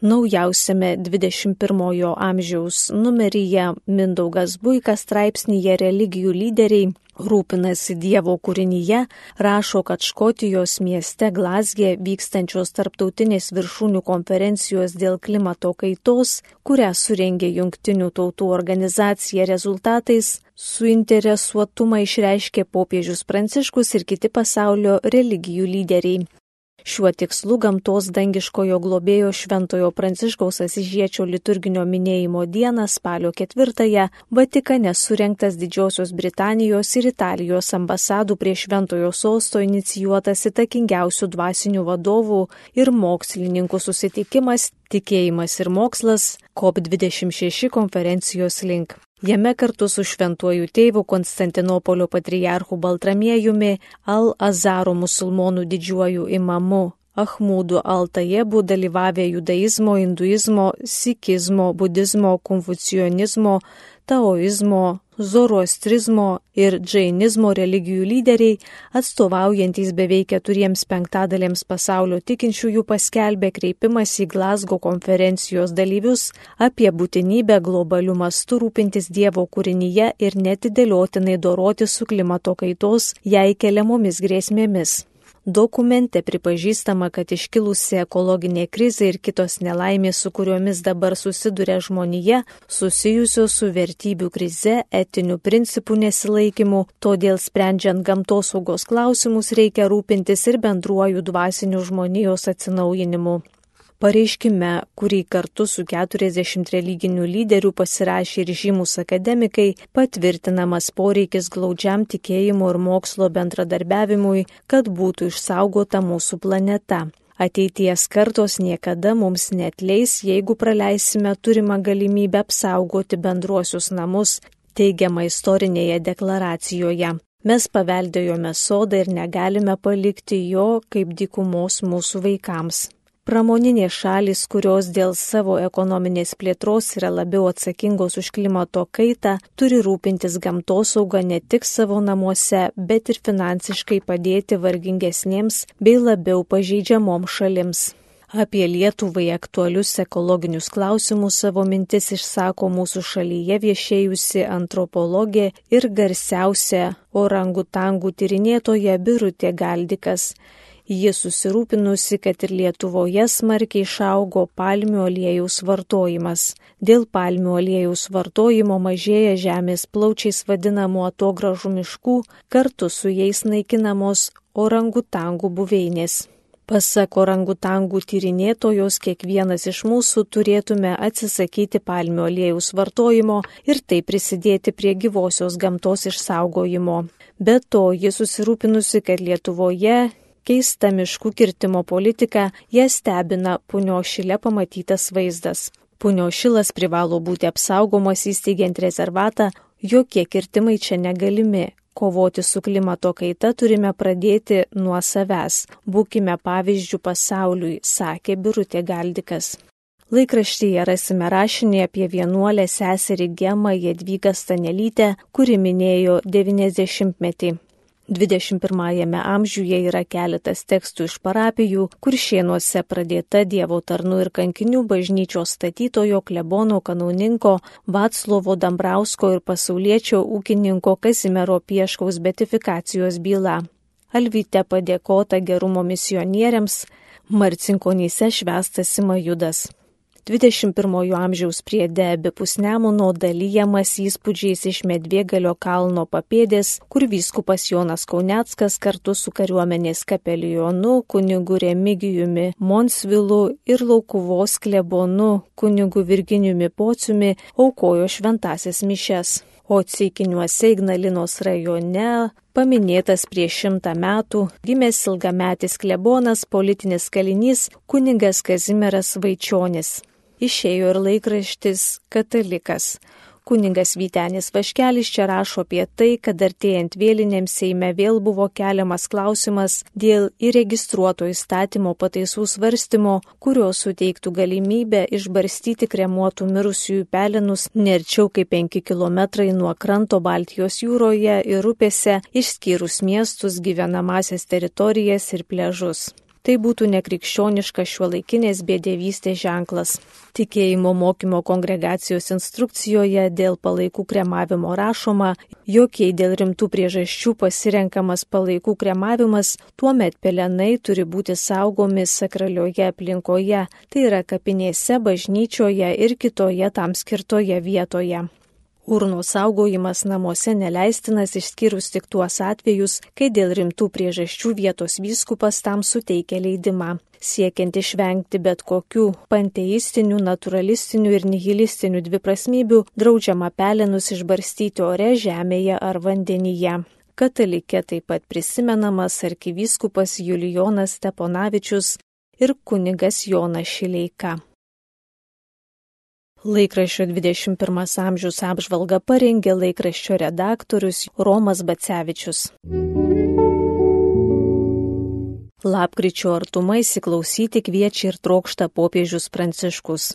Naujausiame 21-ojo amžiaus numeryje Mindaugas Buikas straipsnėje religijų lyderiai rūpinasi Dievo kūrinyje, rašo, kad Škotijos mieste Glasgė vykstančios tarptautinės viršūnių konferencijos dėl klimato kaitos, kurią surengė Junktinių tautų organizacija rezultatais, suinteresuotumą išreiškė popiežius Pranciškus ir kiti pasaulio religijų lyderiai. Šiuo tikslu gamtos dangiškojo globėjo Šventojo Pranciškaus Asižiečio liturginio minėjimo dieną spalio ketvirtąją Vatikane surinktas Didžiosios Britanijos ir Italijos ambasadų prie Šventojo sosto inicijuotas įtakingiausių dvasinių vadovų ir mokslininkų susitikimas Tikėjimas ir mokslas COP26 konferencijos link. Jame kartu su šventuoju tėvu Konstantinopolio patriarchu Baltramiejumi, Al-Azaro musulmonų didžiuoju imamu Ahmūdu Altajebu dalyvavę judaizmo, hinduizmo, sikizmo, budizmo, konfucionizmo, taoizmo, zoroastrizmo ir džainizmo religijų lyderiai, atstovaujantys beveik keturiems penktadalėms pasaulio tikinčiųjų, paskelbė kreipimas į Glasgo konferencijos dalyvius apie būtinybę globalių mastų rūpintis Dievo kūrinyje ir netidėliotinai doroti su klimato kaitos jai keliamomis grėsmėmis. Dokumente pripažįstama, kad iškilusi ekologinė krizė ir kitos nelaimės, su kuriomis dabar susiduria žmonija, susijusios su vertybių krize, etinių principų nesilaikymu, todėl sprendžiant gamtosaugos klausimus reikia rūpintis ir bendruoju dvasiniu žmonijos atsinaujinimu. Pareiškime, kurį kartu su 40 religinių lyderių pasirašė ir žymus akademikai, patvirtinamas poreikis glaudžiam tikėjimo ir mokslo bendradarbiavimui, kad būtų išsaugota mūsų planeta. Ateities kartos niekada mums netleis, jeigu praleisime turimą galimybę apsaugoti bendruosius namus, teigiama istorinėje deklaracijoje. Mes paveldėjome sodą ir negalime palikti jo kaip dykumos mūsų vaikams. Pramoninės šalis, kurios dėl savo ekonominės plėtros yra labiau atsakingos už klimato kaitą, turi rūpintis gamtosaugą ne tik savo namuose, bet ir finansiškai padėti vargingesniems bei labiau pažeidžiamoms šalims. Apie Lietuvai aktualius ekologinius klausimus savo mintis išsako mūsų šalyje viešėjusi antropologė ir garsiausia orangutangų tyrinėtoja Birutė Galdikas. Ji susirūpinusi, kad ir Lietuvoje smarkiai išaugo palmių aliejus vartojimas. Dėl palmių aliejus vartojimo mažėja žemės plaučiais vadinamų atogražų miškų, kartu su jais naikinamos orangutangų buveinės. Pasak orangutangų tyrinėtojos, kiekvienas iš mūsų turėtume atsisakyti palmių aliejus vartojimo ir taip prisidėti prie gyvosios gamtos išsaugojimo. Be to, ji susirūpinusi, kad Lietuvoje keista miškų kirtimo politika, ją stebina punio šile pamatytas vaizdas. Punio šilas privalo būti apsaugomas įsteigiant rezervatą, jokie kirtimai čia negalimi. Kovoti su klimato kaita turime pradėti nuo savęs. Būkime pavyzdžių pasauliui, sakė Birutė Galdikas. Laikraštyje rasime rašinį apie vienuolę seserį Gemą Jedvygą Stanelytę, kuri minėjo 90-metį. 21-ame amžiuje yra keletas tekstų iš parapijų, kur šienuose pradėta Dievo tarnų ir kankinių bažnyčios statytojo klebono kanauninko Vatslovo Dambrausko ir pasaulietčio ūkininko Kazimiero Pieškaus betifikacijos byla. Alvyte padėkota gerumo misionieriams, Marcinkonyse švestas Simajudas. 21 amžiaus priede abipus Nemuno dalyjamas įspūdžiais iš Medvėgalio kalno papėdės, kur vyskupas Jonas Kauneckas kartu su kariuomenės kapelionu, kunigu Remigijumi Monsvilu ir Laukuvos klebonu, kunigu Virginiumi Pociumi aukojo šventasias mišes. O Ceikiniuose Ignalinos rajone paminėtas prieš šimtą metų gimęs ilgametis klebonas, politinis kalinys kunigas Kazimieras Vaičionis išėjo ir laikraštis Katalikas. Kuningas Vytenis Vaškelis čia rašo apie tai, kad artėjant vėlinėms Seime vėl buvo keliamas klausimas dėl įregistruoto įstatymo pataisų svarstymo, kurios suteiktų galimybę išbarstyti kremuotų mirusiųjų pelenus nerčiau kaip 5 km nuo kranto Baltijos jūroje ir upėse, išskyrus miestus, gyvenamasias teritorijas ir pležus. Tai būtų nekrikščioniška šiuolaikinės bėdėvystės ženklas. Tikėjimo mokymo kongregacijos instrukcijoje dėl palaikų kremavimo rašoma, jokiai dėl rimtų priežasčių pasirenkamas palaikų kremavimas, tuomet pelenai turi būti saugomi sakralioje aplinkoje, tai yra kapinėse, bažnyčioje ir kitoje tam skirtoje vietoje. Urnų saugojimas namuose neleistinas išskyrus tik tuos atvejus, kai dėl rimtų priežasčių vietos vyskupas tam suteikia leidimą. Siekiant išvengti bet kokių panteistinių, naturalistinių ir nihilistinių dviprasmybių, draudžiama pelenus išbarstyti ore, žemėje ar vandenyje. Katalikė taip pat prisimenamas arkivyskupas Julijonas Steponavičius ir kunigas Jonas Šileika. Laikraščio 21 amžiaus apžvalga parengė laikraščio redaktorius Romas Bacevičius. Lapkričio artumai įsiklausyti kviečia ir trokšta popiežius Pranciškus.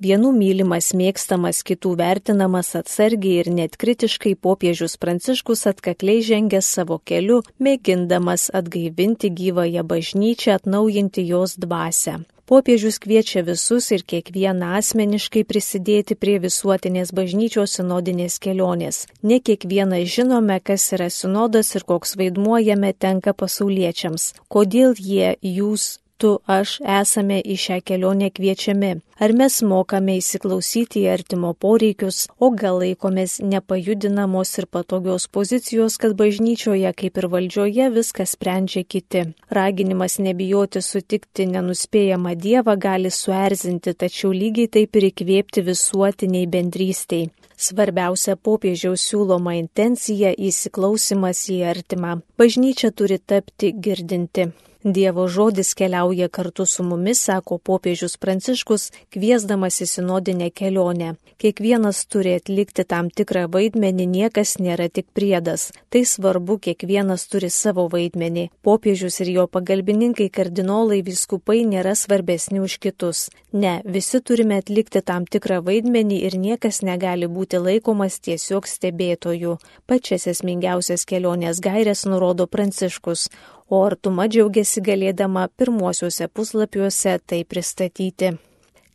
Vienų mylimas, mėgstamas, kitų vertinamas atsargiai ir net kritiškai popiežius Pranciškus atkakliai žengia savo keliu, mėgindamas atgaivinti gyvąją bažnyčią, atnaujinti jos dvasę. Popiežius kviečia visus ir kiekvieną asmeniškai prisidėti prie visuotinės bažnyčios sinodinės kelionės. Ne kiekvieną žinome, kas yra sinodas ir koks vaidmuo jame tenka pasauliečiams. Kodėl jie, jūs, tu, aš esame į šią kelionę kviečiami. Ar mes mokame įsiklausyti į artimo poreikius, o gal laikomės nepajudinamos ir patogios pozicijos, kad bažnyčioje kaip ir valdžioje viską sprendžia kiti. Raginimas nebijoti sutikti nenuspėjamą Dievą gali suerzinti, tačiau lygiai taip ir įkvėpti visuotiniai bendrystiai. Svarbiausia popiežiaus siūloma intencija - įsiklausimas į artimą. Bažnyčia turi tapti girdinti. Dievo žodis keliauja kartu su mumis, sako popiežius Pranciškus, kviesdamas į sinodinę kelionę. Kiekvienas turi atlikti tam tikrą vaidmenį, niekas nėra tik priedas. Tai svarbu, kiekvienas turi savo vaidmenį. Popiežius ir jo pagalbininkai kardinolai viskupai nėra svarbesni už kitus. Ne, visi turime atlikti tam tikrą vaidmenį ir niekas negali būti laikomas tiesiog stebėtojų. Pačias esmingiausias kelionės gairės nurodo Pranciškus o artuma džiaugiasi galėdama pirmuosiuose puslapiuose tai pristatyti.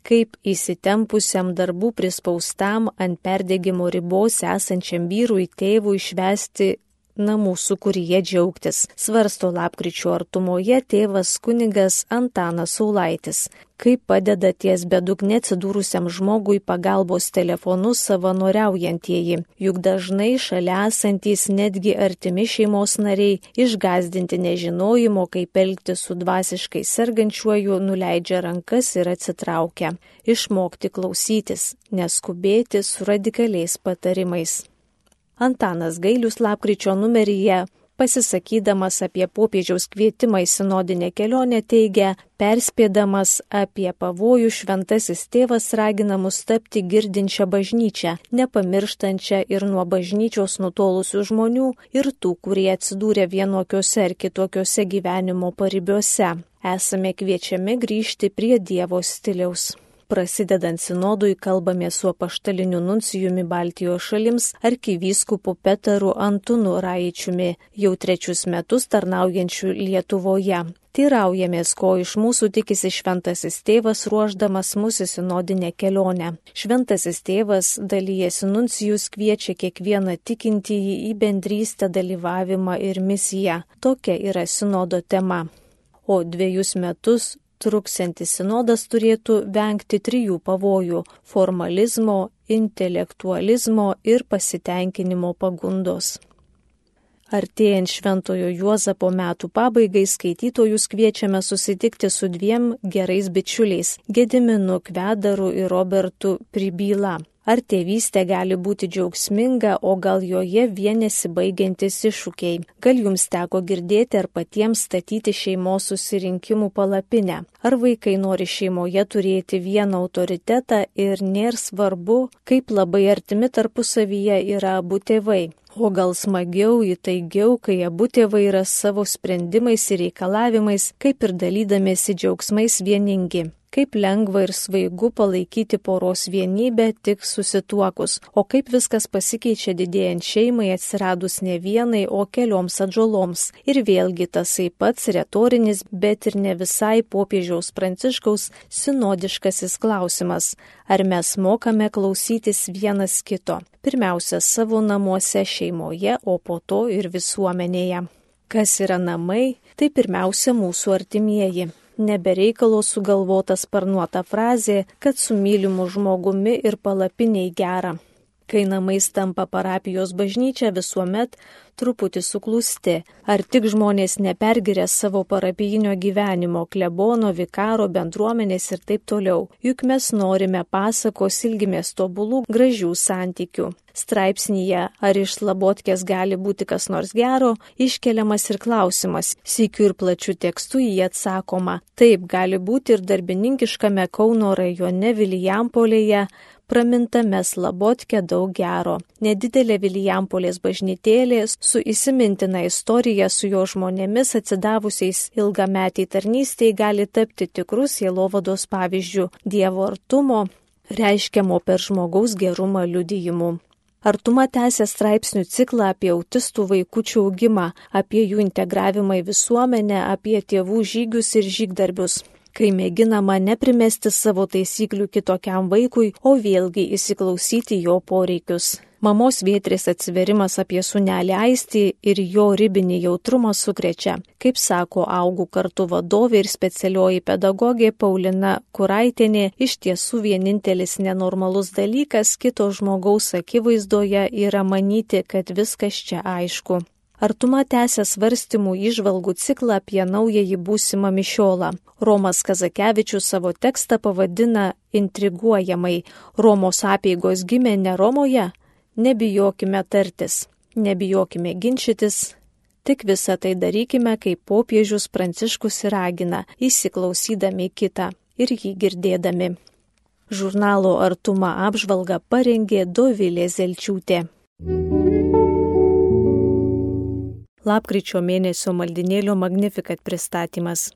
Kaip įsitempusiam darbų prispaustam ant perdėgymo ribos esančiam vyrui tėvui išvesti namų sukūryje džiaugtis, svarsto lapkričio artumoje tėvas kunigas Antanas Saulaitis. Kaip padeda ties bedugne atsidūrusiam žmogui pagalbos telefonu savanoriaujantieji, juk dažnai šalia esantys netgi artimi šeimos nariai išgazdinti nežinojimo, kaip elgti su dvasiškai sergančiuoju, nuleidžia rankas ir atsitraukia. Išmokti klausytis, neskubėti su radikaliais patarimais. Antanas Gailius lapkričio numeryje pasisakydamas apie popiežiaus kvietimą į sinodinę kelionę teigia, perspėdamas apie pavojų šventasis tėvas raginamus tapti girdinčią bažnyčią, nepamirštančią ir nuo bažnyčios nutolusių žmonių ir tų, kurie atsidūrė vienokiuose ar kitokiuose gyvenimo paribiuose. Esame kviečiami grįžti prie Dievo stiliaus. Prasidedant sinodui kalbame su apaštaliniu nuncijumi Baltijos šalims arkivyskupu Petaru Antunu Raičiumi, jau trečius metus tarnaujančiu Lietuvoje. Tyraujamės, ko iš mūsų tikisi šventasis tėvas ruoždamas mūsų sinodinę kelionę. Šventasis tėvas dalyjasi nuncijus kviečia kiekvieną tikintįjį į bendrystę dalyvavimą ir misiją. Tokia yra sinodo tema. O dviejus metus truksiantis sinodas turėtų vengti trijų pavojų - formalizmo, intelektualizmo ir pasitenkinimo pagundos. Artėjant Šventojo Juozapo metų pabaigai skaitytojus kviečiame susitikti su dviem gerais bičiuliais - Gediminu Kvedaru ir Robertu Pribyla. Ar tėvystė gali būti džiaugsminga, o gal joje vienėsi baigiantis iššūkiai? Gal jums teko girdėti ar patiems statyti šeimos susirinkimų palapinę? Ar vaikai nori šeimoje turėti vieną autoritetą ir nėra svarbu, kaip labai artimi tarpusavyje yra abu tėvai? O gal smagiau, įtaigiau, kai abu tėvai yra savo sprendimais ir reikalavimais, kaip ir dalydamėsi džiaugsmais vieningi. Kaip lengva ir svaigu palaikyti poros vienybę tik susituokus, o kaip viskas pasikeičia didėjant šeimai atsiradus ne vienai, o kelioms atžaloms. Ir vėlgi tasai pats retorinis, bet ir ne visai popiežiaus pranciškaus sinodiškasis klausimas, ar mes mokame klausytis vienas kito. Pirmiausia, savo namuose šeimoje, o po to ir visuomenėje. Kas yra namai, tai pirmiausia mūsų artimieji. Nebereikalo sugalvota sparnuota frazė, kad su mylimu žmogumi ir palapiniai gera. Kai namais tampa parapijos bažnyčia visuomet truputį suklusti, ar tik žmonės nepergiria savo parapijinio gyvenimo, klebono, vikaro, bendruomenės ir taip toliau. Juk mes norime pasakos ilgimės tobulų, gražių santykių straipsnyje, ar iš slabotkės gali būti kas nors gero, iškeliamas ir klausimas. Sikiu ir plačiu tekstu jį atsakoma. Taip gali būti ir darbininkiškame Kauno rajone Vilijampolėje pramintame slabotke daug gero. Nedidelė Vilijampolės bažnytėlė su įsimintina istorija su jo žmonėmis atsidavusiais ilgametiai tarnystėje gali tapti tikrus jėlovados pavyzdžių Dievo artumo, reiškiamo per žmogaus gerumą liudijimu. Artuma tęsė straipsnių ciklą apie autistų vaikučių augimą, apie jų integravimą į visuomenę, apie tėvų žygius ir žygdarbius kai mėginama neprimesti savo taisyklių kitokiam vaikui, o vėlgi įsiklausyti jo poreikius. Mamos vietrės atsiverimas apie sunelį aistį ir jo ribinį jautrumą sukrečia. Kaip sako augų kartu vadovė ir specialioji pedagogė Paulina Kuraitinė, iš tiesų vienintelis nenormalus dalykas kito žmogaus akivaizdoje yra manyti, kad viskas čia aišku. Artuma tęsia svarstymų išvalgų ciklą apie naująjį būsimą mišiolą. Romas Kazakevičius savo tekstą pavadina intriguojamai Romos apėgos gimė ne Romoje, Nebijokime tartis, nebijokime ginčytis, tik visą tai darykime, kaip popiežius Pranciškus ragina, įsiklausydami kitą ir jį girdėdami. Žurnalo Artuma apžvalga parengė Dovilė Zelčiūtė. Lapkričio mėnesio maldinėlio Magnifikat pristatymas.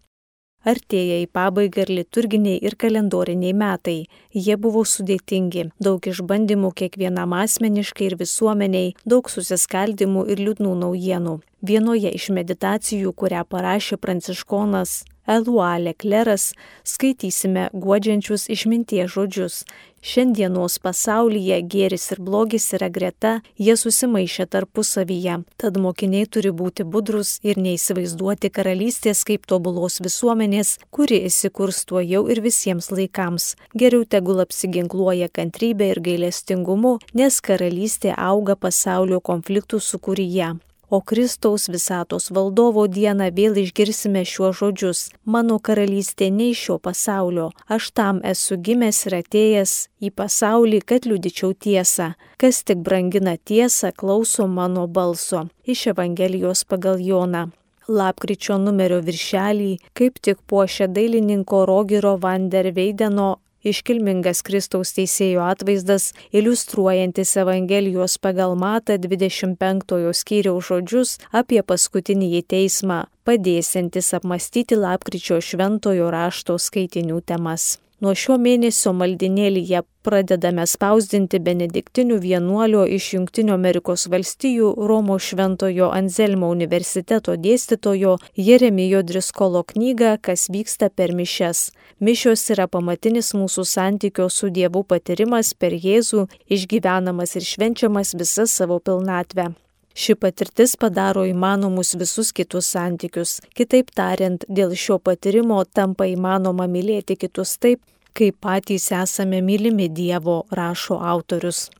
Artėja į pabaigą ir liturginiai ir kalendoriniai metai. Jie buvo sudėtingi, daug išbandymų kiekvienam asmeniškai ir visuomeniai, daug susiskaldimų ir liūdnų naujienų. Vienoje iš meditacijų, kurią parašė pranciškonas Elualė Kleras, skaitysime guodžiančius išminties žodžius. Šiandienos pasaulyje gėris ir blogis yra greta, jie susimaišė tarpusavyje, tad mokiniai turi būti budrus ir neįsivaizduoti karalystės kaip tobulos visuomenės, kuri įsikurs tuo jau ir visiems laikams. Geriau tegul apsiginkluoja kantrybė ir gailestingumu, nes karalystė auga pasaulio konfliktų sukūryje o Kristaus visatos valdovo dieną vėl išgirsime šiuos žodžius - mano karalystė ne iš šio pasaulio, aš tam esu gimęs ir atėjęs į pasaulį, kad liudyčiau tiesą, kas tik brangina tiesą, klauso mano balso. Iš Evangelijos pagal Joną. Lapkričio numerio viršelį, kaip tik puošia dailininko Rogiro van der Veideno iškilmingas Kristaus teisėjo atvaizdas, iliustruojantis Evangelijos pagal Matą 25 skyriaus žodžius apie paskutinį teismą, padėsiantis apmastyti lapkričio šventojo rašto skaitinių temas. Nuo šio mėnesio maldinėlyje pradedame spausdinti benediktinių vienuolio iš Junktinių Amerikos valstijų Romo Šventojo Anzelmo universiteto dėstytojo Jeremijo Driskolo knygą Kas vyksta per mišes. Mišios yra pamatinis mūsų santykio su Dievu patyrimas per Jėzų, išgyvenamas ir švenčiamas visą savo pilnatvę. Ši patirtis padaro įmanomus visus kitus santykius. Kitaip tariant, dėl šio patyrimo tampa įmanoma mylėti kitus taip, kaip patys esame mylimi Dievo, rašo autorius.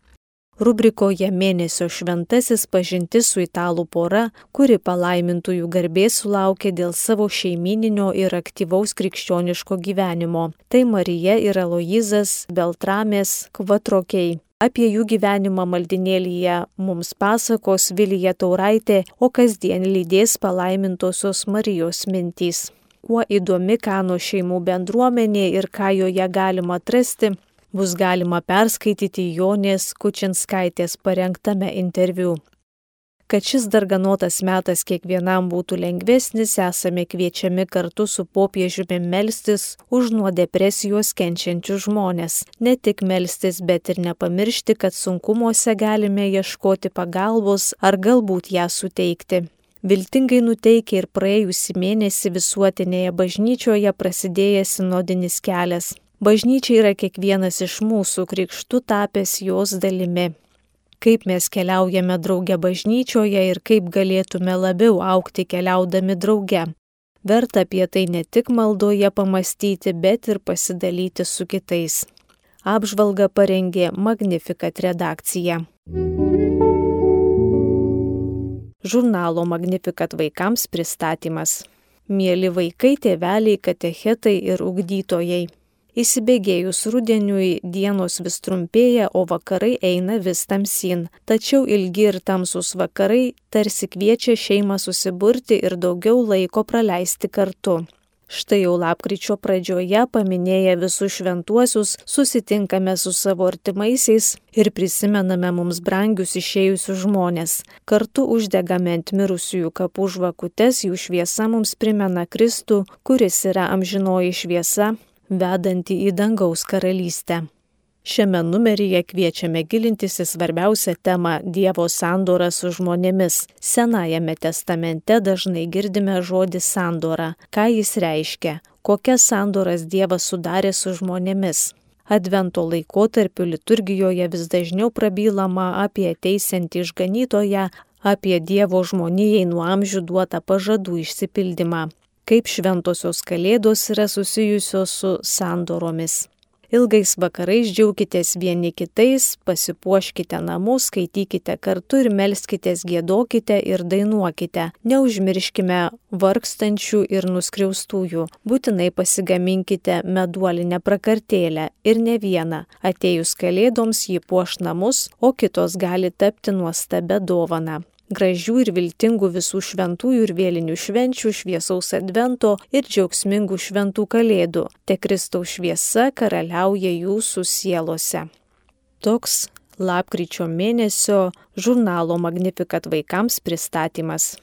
Rubrikoje mėnesio šventasis pažintis su italų pora, kuri palaimintųjų garbės sulaukė dėl savo šeimininio ir aktyvaus krikščioniško gyvenimo. Tai Marija ir Aloizas Beltramės Kvatrokiai. Apie jų gyvenimą maldinėlyje mums pasakos Vilija Tauraitė, o kasdien lydės palaimintosios Marijos mintys. Kuo įdomi Kano šeimų bendruomenė ir ką joje galima atrasti, bus galima perskaityti Jonės Kučinskaitės parengtame interviu. Kad šis darganotas metas kiekvienam būtų lengvesnis, esame kviečiami kartu su popiežiumi melstis už nuo depresijos kenčiančius žmonės. Ne tik melstis, bet ir nepamiršti, kad sunkumuose galime ieškoti pagalbos ar galbūt ją suteikti. Viltingai nuteikia ir praėjusį mėnesį visuotinėje bažnyčioje prasidėjęs sinodinis kelias. Bažnyčia yra kiekvienas iš mūsų krikštų tapęs jos dalimi kaip mes keliaujame drauge bažnyčioje ir kaip galėtume labiau aukti keliaudami drauge. Verta apie tai ne tik maldoje pamastyti, bet ir pasidalyti su kitais. Apžvalga parengė Magnificat redakcija. Žurnalo Magnificat vaikams pristatymas. Mėly vaikai, tėveliai, katechetai ir ugdytojai. Įsibėgėjus rudeniui dienos vis trumpėja, o vakarai eina vis tamsin. Tačiau ilgi ir tamsus vakarai tarsi kviečia šeimą susiburti ir daugiau laiko praleisti kartu. Štai jau lapkričio pradžioje paminėję visus šventuosius, susitinkame su savo artimaisiais ir prisimename mums brangius išėjusius žmonės. Kartu uždegame ant mirusiųjų kapų žvakutes, jų šviesa mums primena Kristų, kuris yra amžinoji šviesa, vedanti į dangaus karalystę. Šiame numeryje kviečiame gilintis į svarbiausią temą - Dievo sandorą su žmonėmis. Senajame testamente dažnai girdime žodį sandora. Ką jis reiškia? Kokias sandoras Dievas sudarė su žmonėmis? Advento laikotarpiu liturgijoje vis dažniau prabylama apie teisiantį išganytoją, apie Dievo žmonijai nuo amžių duotą pažadų išsipildymą kaip šventosios kalėdos yra susijusios su sandoromis. Ilgais vakarais džiaukitės vieni kitais, pasipuoškite namus, skaitykite kartu ir melskitės, gėdokite ir dainuokite. Neužmirškime vargstančių ir nuskriaustųjų. Būtinai pasigaminkite meduolinę prakartėlę ir ne vieną. Atėjus kalėdoms jį puoš namus, o kitos gali tapti nuostabę dovaną gražių ir viltingų visų šventųjų ir vėlinių švenčių, šviesaus advento ir džiaugsmingų šventų kalėdų. Te Kristaus šviesa karaliauja jūsų sielose. Toks lapkričio mėnesio žurnalo Magnificat vaikams pristatymas.